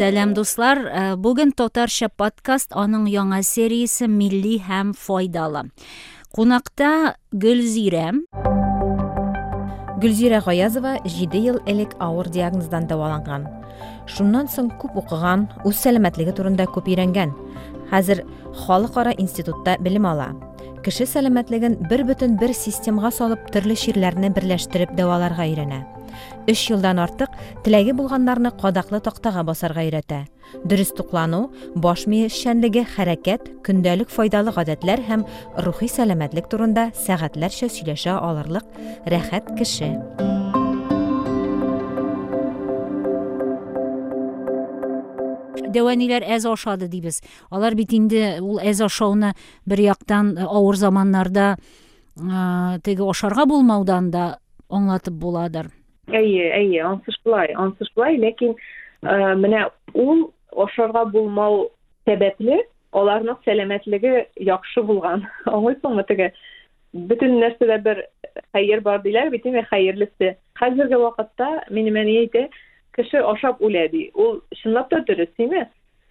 сәлам дуслар э, бүген татарча подкаст аның яңа сериясе милли һәм файдалы кунакта гөлзирә гөлзирә гаязова җиде ел элек авыр диагноздан дәваланган. Шуннан соң күп укыган үз сәламәтлеге турында күп өйрәнгән. Хәзер халыкара институтта белем ала. Кеше сәламәтлеген бер бөтен бер системага салып төрле чирләрне берләштереп дәваларга өйрәнә. Өч йылдан артык теләге булганнарны кадаклы тактага басарга өйрәтә. Дөрес туклану баш мие эшчәнлеге хәрәкәт көндәлек файдалы гадәтләр һәм рухи сәламәтлек турында сәгатьләрчә сөйләшә алырлык. Рәхәт кеше. Дәваниләр әз ашады дибез алар бит инде ул әз ашауны бер яктан авыр заманнарда теге ашарга булмаудан да аңлатып буладыр. Әйе әйе ансыз шулай ансыз шулай ләкин менә ул ашарга булмау сәбәпле аларның сәламәтлеге яхшы булган. Аңлыйсыңмы теге? Бөтен нәрсәдә бер хәер бар диләр бит хәерлесе хәзерге вакытта минем әни әйтә кеше ашап үлә ди ул чынлап та дөрес име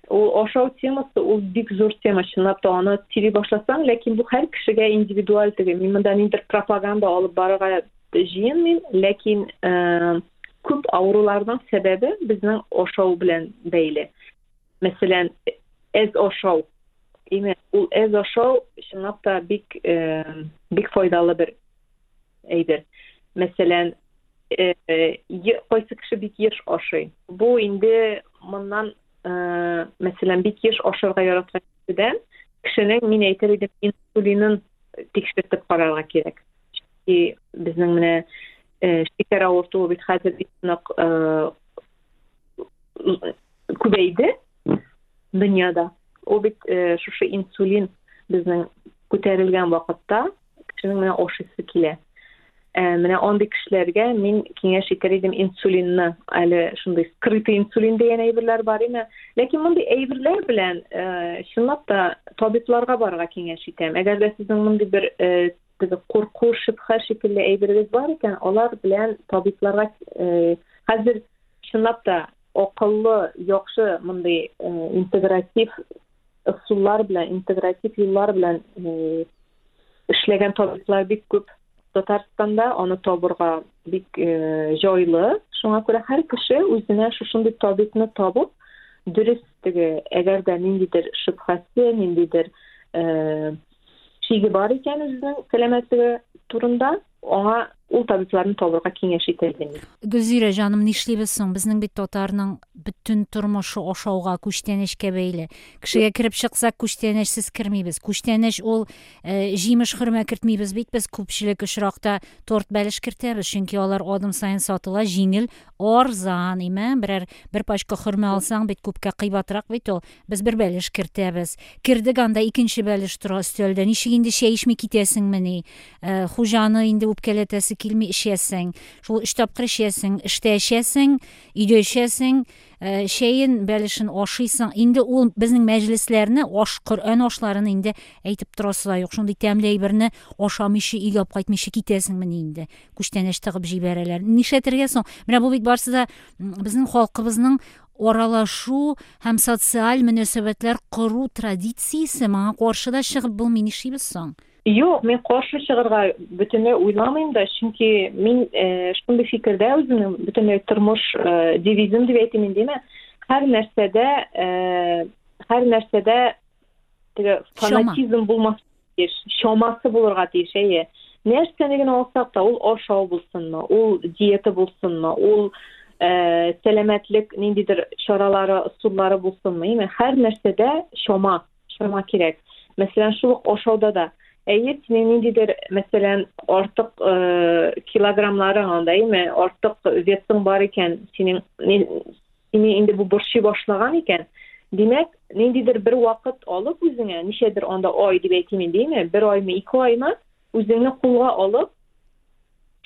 ул ашау темасы ул бик зур тема чынлап та. Аны сөйли башласаң ләкин бу һәр кешегә индивидуаль теге мин монда пропаганда алып барырга жыйынмын ләкин күп авыруларның сәбәбе безнең ашау белән бәйле мәсәлән әз ашау име ул әз ашау чынлап та бик бик файдалы бер әйбер мәсәлән кайсы кеше бик еш ашый бу инде моннан мәсәлән бик еш ашарга яраткан кешедән кешенең мин әйтер идем инсулинын тикшертеп карарга кирәк. Безнең менә шикәр авыртуы бит хәзер бик нык күбәйде дөньяда. Ул бит шушы инсулин безнең күтәрелгән вакытта кешенең менә ашыйсы килә. Менә андый кешеләргә мин киңәш итәр идем инсулинны. Әле шундый скрытый инсулин дигән әйберләр бар име ләкин мондый әйберләр белән чынлап та табибларга барырга киңәш итәм. Әгәр дә сезнең мондый бер теге курку шөбһә шикелле әйберегез бар икән алар белән табибларга хәзер чынлап та акыллы яхшы мондый интегратив ысуллар белән интегратив юллар белән эшләгән табиблар бик күп. Татарстанда аны табырга бик җайлы шуңа күрә һәр кеше үзенә шушындый табибны табып дөрес теге әгәр дә ниндидер шөбһәсе ниндидер шиге бар икән үзенең сәламәтлеге турында аңа ул табибларны табырга киңәш итәләр гөлзирә җаным нишлибез соң безнең бит татарның бөтен тормышы ашауга күчтәнәчкә бәйле кешегә кереп чыксак күчтәнәчсез кермибез күчтәнәч ул җимеш хөрмә кертмибез бит без күпчелек очракта торт бәлеш кертәбез чөнки алар адым саен сатыла җиңел арзан име берәр бер пачка хөрмә алсаң бит күпкә кыйбатрак бит ул без бер бәлеш кертәбез кердек анда икенче бәлеш тора өстәлдә ничек инде чәй эчми китәсеңмени хуҗаны инде үпкәләтәсе килми эшләсәң шул өч тапкыр эшләсәң эштә эчәсең өйдә эчәсең шәйен бәлешен ашыйсың инде ул безнең мәҗлесләрне аш коръән ашларын инде әйтеп торасы да юк шундый тәмле әйберне ашамыйчы алып кайтмыйчы китәсеңмени инде күчтәнәч тыгып җибәрәләр. Нишләтергә соң? Менә бу бит барысы да безнең халкыбызның аралашу һәм социаль мөнәсәбәтләр кору традициясе. Моңа каршы да чыгып булмый нишлибез соң? Юк, мин каршы чыгарга бөтенләй уйламыйм да, чөнки мин шундый фикердә үземнең бөтенләй тормыш девизым дип әйтим инде, һәр нәрсәдә, һәр нәрсәдә теге фанатизм булмас тиеш, шомасы булырга тиеш, әйе. Нәрсәне генә алсак та, ул ашау булсынмы, ул диета булсынмы, ул сәламәтлек ниндидер чаралары, ысуллары булсынмы, һәр нәрсәдә шома, шома кирәк. Мәсәлән, шул ашауда да әйе синең ниндидер мәсәлән артык килограммларың андаймы артык весың бар икән синең сине инде бу борчый башлаган икән димәк ниндидер бер вакыт алып үзеңә ничәдер анда ай дип әйтим инде бер аймы ике аймы үзеңне кулга алып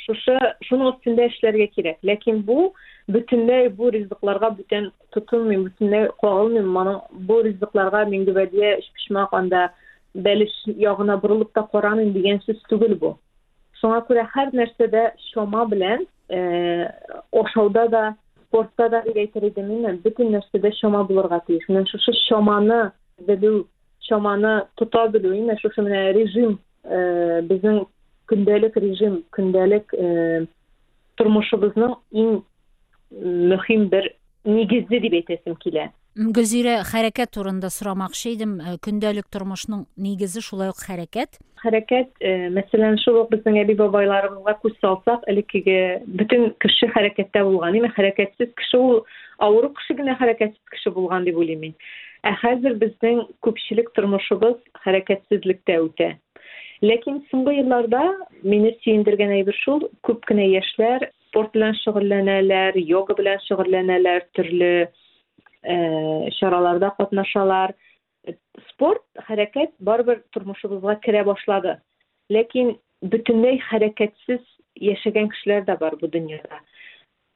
шушы шуның өстендә эшләргә кирәк. Ләкин бу бөтенләй бу ризыкларга бүтән тотынмыйм бөтенләй кагылмыйм моның бу ризыкларга мин гөбәдия анда бәлеш ягына борылып та карамыйм дигән сүз түгел бу шуңа күрә һәр нәрсәдә шома белән ашауда да спортта да айтар эдим эми бүтүн нерседе шома болорго тийиш мен ушу шоманы билүү шоманы тута билүү эми ушу менен режим биздин күндөлүк режим күндөлүк турмушубуздун эң мөһим бир негизи деп айтасым келе гүлзира хәрәкәт турында сорамакчы идем күндәлек тормышның нигезе шулай ук хәрәкәт. Хәрәкәт мәсәлән шул ук безнең әби бабайларыбызга күз салсак элеккеге бөтен кеше хәрәкәттә булган. Эми хәрәкәтсез кеше ул авыру кеше генә хәрәкәтсез кеше булган дип уйлыйм мин. Ә хәзер безнең күпчелек тормышыбыз хәрәкәтсезлектә үтә. Ләкин соңгы елларда мине сөендергән әйбер шул күп кенә яшьләр спорт белән шөгыльләнәләр йога белән шөгыльләнәләр төрле чараларда катнашалар. Спорт хәрәкәт барыбер тормышыбызга керә башлады. Ләкин бөтенләй хәрәкәтсез яшәгән кешеләр дә бар бу дөньяда.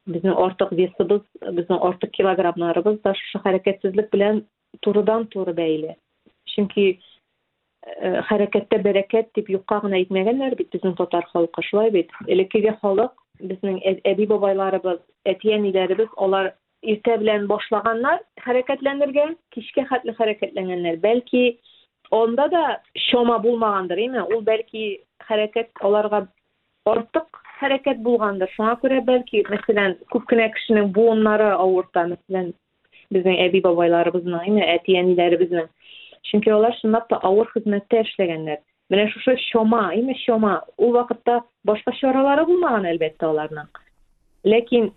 Безнең артык весыбыз безнең артык килограммнарыбыз да шушы хәрәкәтсезлек белән турыдан туры бәйле. Чөнки хәрәкәттә бәрәкәт дип юкка гына әйтмәгәннәр бит безнең татар халкы шулай бит? Элеккеге халык безнең әби бабайларыбыз әти әниләребез алар иртә белән башлаганнар хәрәкәтләнергә кичкә хәтле хәрәкәтләнгәннәр. Бәлки анда да шома булмагандыр эми ул бәлки хәрәкәт аларга артык хәрәкәт булгандыр. Шуңа күрә бәлки мәсәлән күп кенә кешенең буыннары авырта мәсәлән безнең әби бабайларыбызның эми әти әниләребезнең чөнки алар чынлап та авыр хезмәттә эшләгәннәр. Менә шушы шома эми шома ул вакытта башка чаралары булмаган әлбәттә аларның. Ләкин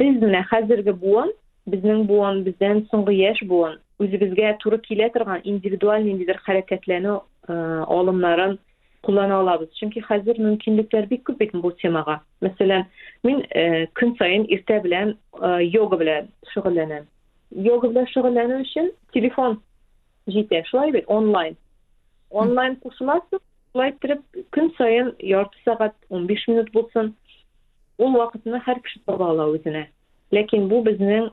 без менә хәзерге буын безнең буын бездән соңгы яшь буын үзебезгә туры килә торган индивидуаль ниндидер хәрәкәтләнү алымнарын куллана алабыз чөнки хәзер мөмкинлекләр бик күп бит бу темага мәсәлән мин саен иртә белән йога белән шөгыльләнәм йога белән шөгыльләнү өчен телефон җитә шулай бит онлайн онлайн кушыласыз шулай иттереп көн саен ярты он биш минут булсын ул вакытны һәр кеше таба ала үзенә ләкин бу безнең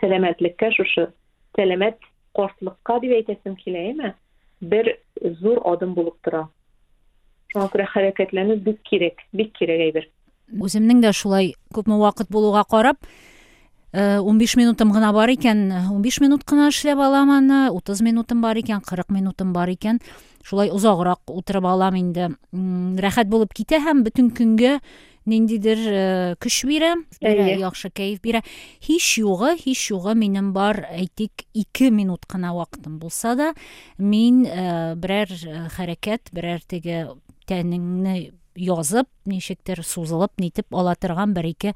сәламәтлеккә шушы сәламәт картлыкка дип әйтәсем килә эме бер зур адым булып тора. Шуңа күрә хәрәкәтләнү бик кирәк бик кирәк әйбер. Үземнең дә шулай күпме вакыт булуга карап он биш минутым гына бар икән. Он биш минут кына эшләп алам аны утыз минутым бар икән кырык минутым бар икән. Шулай озаграк утырып алам инде. Рәхәт булып китә һәм бөтен көнгә ниндидер көч бирә яхшы кәеф бирә. Һич югы һич югы минем бар әйтик ике минут кына вакытым булса да мин берәр хәрәкәт берәр теге тәнеңне язып ничектер сузылып нитеп ала торган бер ике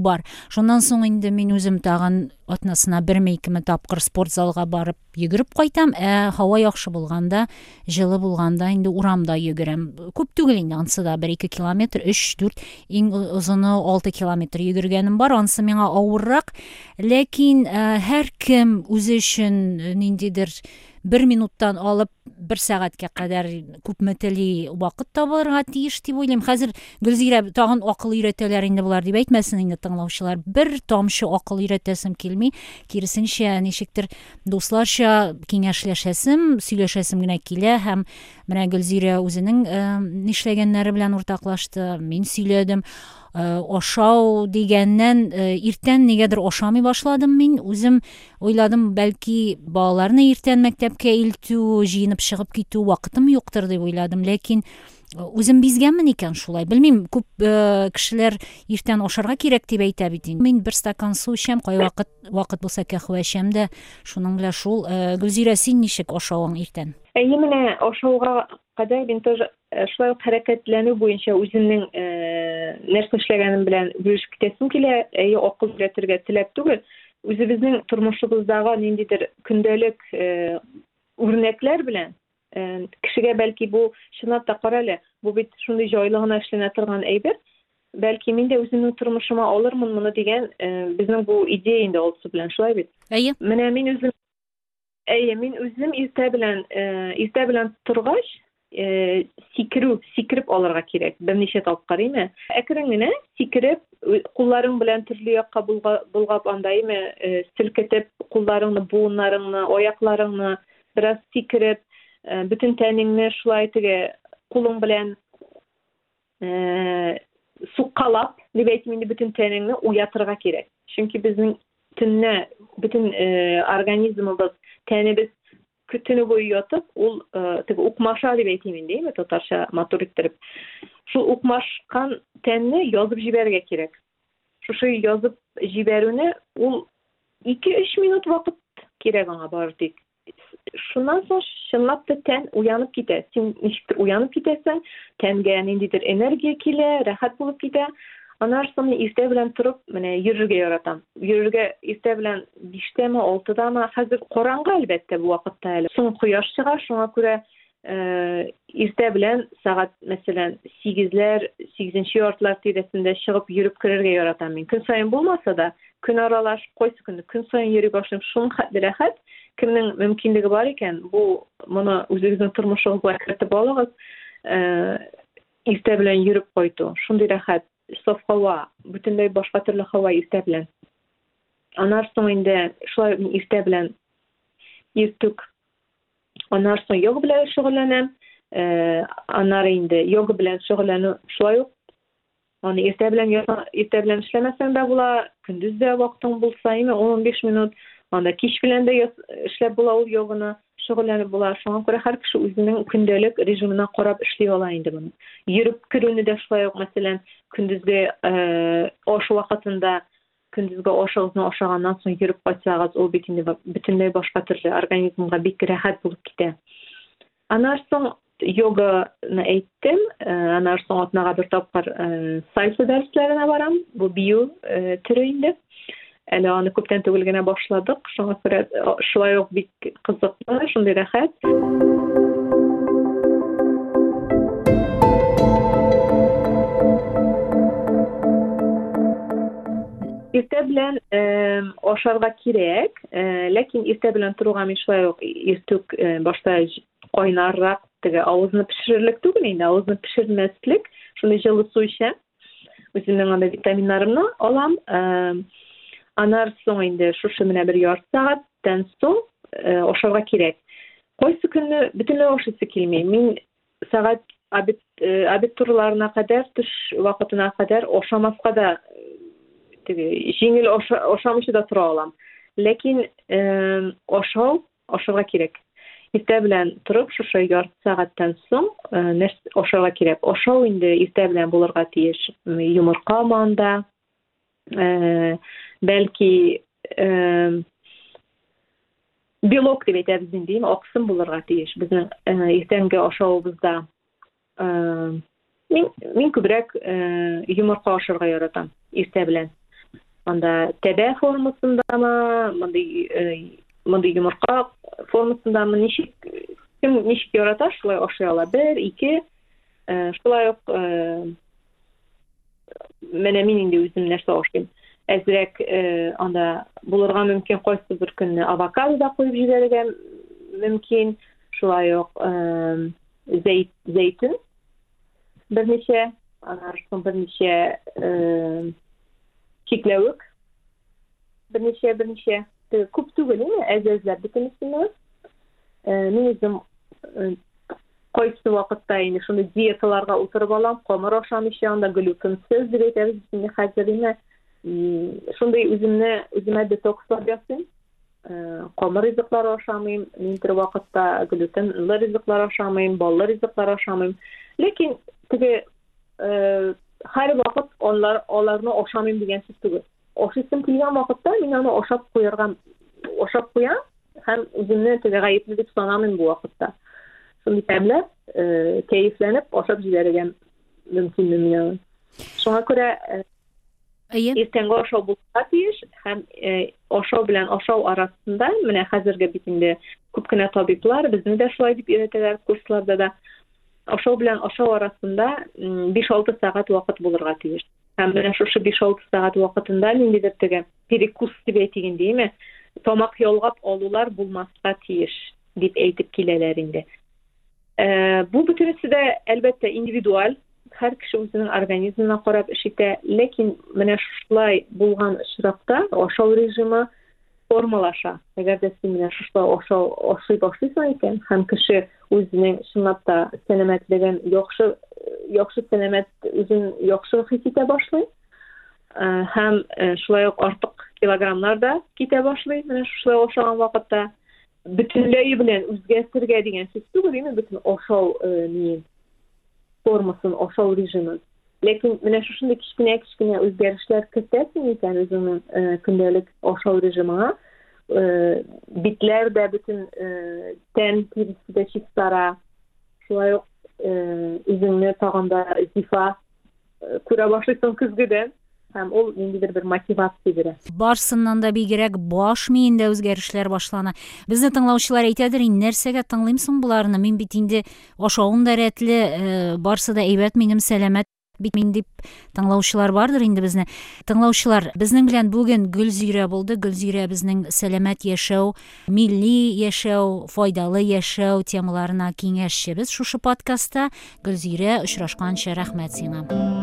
бар. Шуннан соң инде мин үзем тагын атнасына берме икеме тапкыр спорт залга барып йөгереп кайтам. Ә һава яхшы булганда жылы булганда инде урамда йөгерәм. Күп түгел инде анысы да бер ике километр өч дүрт иң озыны алты километр йөгергәнем бар анысы миңа авыррак. Ләкин һәр кем үзе өчен ниндидер бер минуттан алып бер сәгатькә кадәр күпме тели вакыт табылырга тиеш дип уйлыйм хәзер гөлзирә тагын акыл өйрәтәләр инде болар дип әйтмәсен инде тыңлаучылар бер тамчы акыл өйрәтәсем килми киресенчә ничектер дусларча киңәшләшәсем сөйләшәсем генә килә һәм менә гөлзирә үзенең нишләгәннәре белән уртаклашты мин сөйләдем. Ашау дигәннән иртән нигәдер ашамый башладым мин. Үзем уйладым бәлки балаларны иртән мәктәпкә илтү җыенып чыгып китү вакытым юктыр дип уйладым. Ләкин үзем бизгәнмен икән шулай. Белмим күп кешеләр иртән ашарга кирәк дип әйтә бит инде. Мин бер стакан су эчәм кайвакыт вакыт булса кәһвә эчәм дә шуның шул гөлзирә син ничек ашавың иртән? Әйе менә ашауга кадәр мин тоже шулай ук хәрәкәтләнү буенча үземнең нәрсә эшләгәнем белән бүлешеп китәсем килә әйе акыл өйрәтергә теләп түгел. Үзебезнең тормышыбыздагы ниндидер көндәлек үрнәкләр белән кешегә бәлки бу чынлап та кара әле бу бит шундый җайлы гына эшләнә торган әйбер. Бәлки мин дә үземнең тормышыма алырмын моны дигән безнең бу идея инде алсу белән шулай бит? Әйе. Менә мин үзем әйе мин үзем иртә белән иртә белән торгач сикерү сикереп алырга кирәк берничә тапкыр име әкрен генә сикереп кулларың белән төрле якка болгап андай име селкетеп кулларыңны буыннарыңны аякларыңны бераз сикереп бөтен тәнеңне шулай теге кулың белән суккалап деп әйтим инде бүтүн тенеңни уятырга керек чүнки биздин түнүнө бүтүн организмибиз тенибиз түнү бою ятып ул тиги укмаша деп айтайын дейми татарча матуриттирип ушул укмашкан тенни жазып жиберге керек ушушу жазып жиберүүнү ул эки үч минут убакыт керек ага баары тик шундан соң чынлап да тән уянып китә сен ничектер уянып китәсең тәнгә ниндидер энергия килә рәхәт булып китә анан соң иртә белән торып менә йөрергә яратам йөрергә иртә белән биштәме алтыдамы хәзер караңгы әлбәттә бу вакытта әле соң кояш чыга шуңа күрә иртә белән сәгать мәсәлән сигезләр сигезенче яртылар тирәсендә чыгып йөреп керергә яратам мин көн сайын булмаса да көн аралаш кайсы көнне көн сайын йөри башлыйм шуңа рәхәт кимдин мүмкүндүгү бар экен бул муну өзүңүздүн турмушуңузга киритип алыңыз иртэ менен жүрүп койду ушундай рахат соф хаба бүтүндөй башка түрлүү хаба иртэ менен анан соң энди ушулай иртэ менен иртүк. Анан соң йога менен шөгүллөнөм анары энди йога менен шөгүллөнүү ушулай ук. Аны эртең менен эртең менен иштемесең да болот күндүз да убактың болсо эми он он беш минут. Анда кич менен да иштеп болобу йоганы шөгүллөнүп болот ошого көрө ар киши өзүнүн күндөлүк режимине карап иштей алат энди муну жүрүп кирүүнү да ушулай ук маселен күндүзгү ош убакытында күндүзгү ошуңузду ошогандан соң жүрүп кайтсаңыз ол бит энди бүтүндөй башка түрлүү организмге бик рахат болуп кетет анан соң йоганы айттым анан соң отнага бир тапкыр сальса дарслерине барам. Бул бию түрү энди әле аны күптән түгел генә башладык шуңа күрә шулай ук бик кызыклы шундый рәхәт. Иртә белән ашарга кирәк. Ләкин иртә белән торырга мин шулай ук иртүк башта кайнаррак теге авызны пешерерлек түгел инде авызны пешермәслек. Шундый жылы су эчәм. Үземнең андай витаминнарымны алам. Анан соң энди шушу менен бир жарты сааттан соң ошорго керек койсы күнү бүтүнлөй ошойгусу келмей мен саат обед туураларына кадар түш убакытына кадар ошомаска да тиги жеңил ошомчу да тура алам. Лекин ошол ошорго керек иртэ менен туруп ошо жарты сааттан соң ошого керек ошол инде иртэ менен болорго тийиш йумурка маанда бәлки белок деп мен дейм оксун болорго тийиш биздин эртеңки ошообузда мен мен көбүрөөк юмурка ашырга яратам эртэ менен анда тебе формасындамы мындай мындай юмурка формасындамы ничек ким ничек ярата ушулай ашый ала бир эки ушулай ук менен мен энди өзүм нерсе ашыйм азыраак анда булурга мүмкүн койсо бир күнү авокадо да коюп жиберге мүмкүн ушулай ук зейтун бир нече анан соң бир нече чиклөбүк бир нече бир нече көп түгүл эми аз аздап бүтүнүсүнө мен өзүм койсу убакытта эми ушундай диеталарга отуруп алам комур ашам иши анда глютенсиз деп айтабыз азыр эми ушундай өзүмнө өзүмө детокслап жасайм комур ризыктар ашамайм минтир убакытта глютенлы ризыктар ашамайм баллы ризыктар ашамайм лекин тиги ар убакыт аларны ашамайм деген сөз түгүл ашыйсым келген убакытта мен аны ашап коерга ашап коем һәм өзүмнү бул убакытта ушундай тәмләп кайфленип ашап мен шуңа күрә эртеңги ошоо болуша тийиш һәм ошоо менен ашоо арасында мына азыркы бит инде көп гана табиблар бизни да ушулай деп үйрөтөлөр курсларда да. Ошол менен ашоо арасында беш алты саат убакыт болорго тийиш һәм мына ушушу беш алты саат убакытында ниндейдир тиги перекус деп айтайын дейми тамак ялгап алуулар болмаска тийиш деп айтып келелер инде. Бул бүтүнүсү да албетте индивидуаль. Ар киши өзүнүн организмине карап иш ите лекин мына ушулай болгон учуракта ошол режими формалаша эгерде сен мына ушулай ошой баштайсың экен һәм киши өзүнүн чынлап да сәләмәтлеген яхшы яхшы сәләмәт үзүн яхшы хис итә башлый һәм шулай ук артык килограммлар да китә башлый менә шулай ашаган вакытта бөтенләй белән үзгәртергә дигән сүз түгел име бөтен ашау ни формасын ашау режимын ләкин менә шушындай кичкенә кичкенә үзгәрешләр кертәсең икән үзеңнең көндәлек ашау режимыңа битләр дә бөтен тән тиресе дә чистара шулай ук үзеңне тагын да һәм ул ниндидер бер мотивация бирә. Барсыннан да бигрәк баш миендә үзгәрешләр башлана. Безне тыңлаучылар әйтәдер инде нәрсәгә тыңлыйм соң боларны? Мин бит инде ашавым да рәтле барсы да әйбәт минем сәламәт бит мин дип тыңлаучылар бардыр инде безне. Тыңлаучылар безнең белән бүген гөлзирә булды. Гөлзирә безнең сәламәт яшәү милли яшәү файдалы яшәү темаларына киңәшчебез шушы подкастта. Гөлзирә очрашканча рәхмәт сиңа.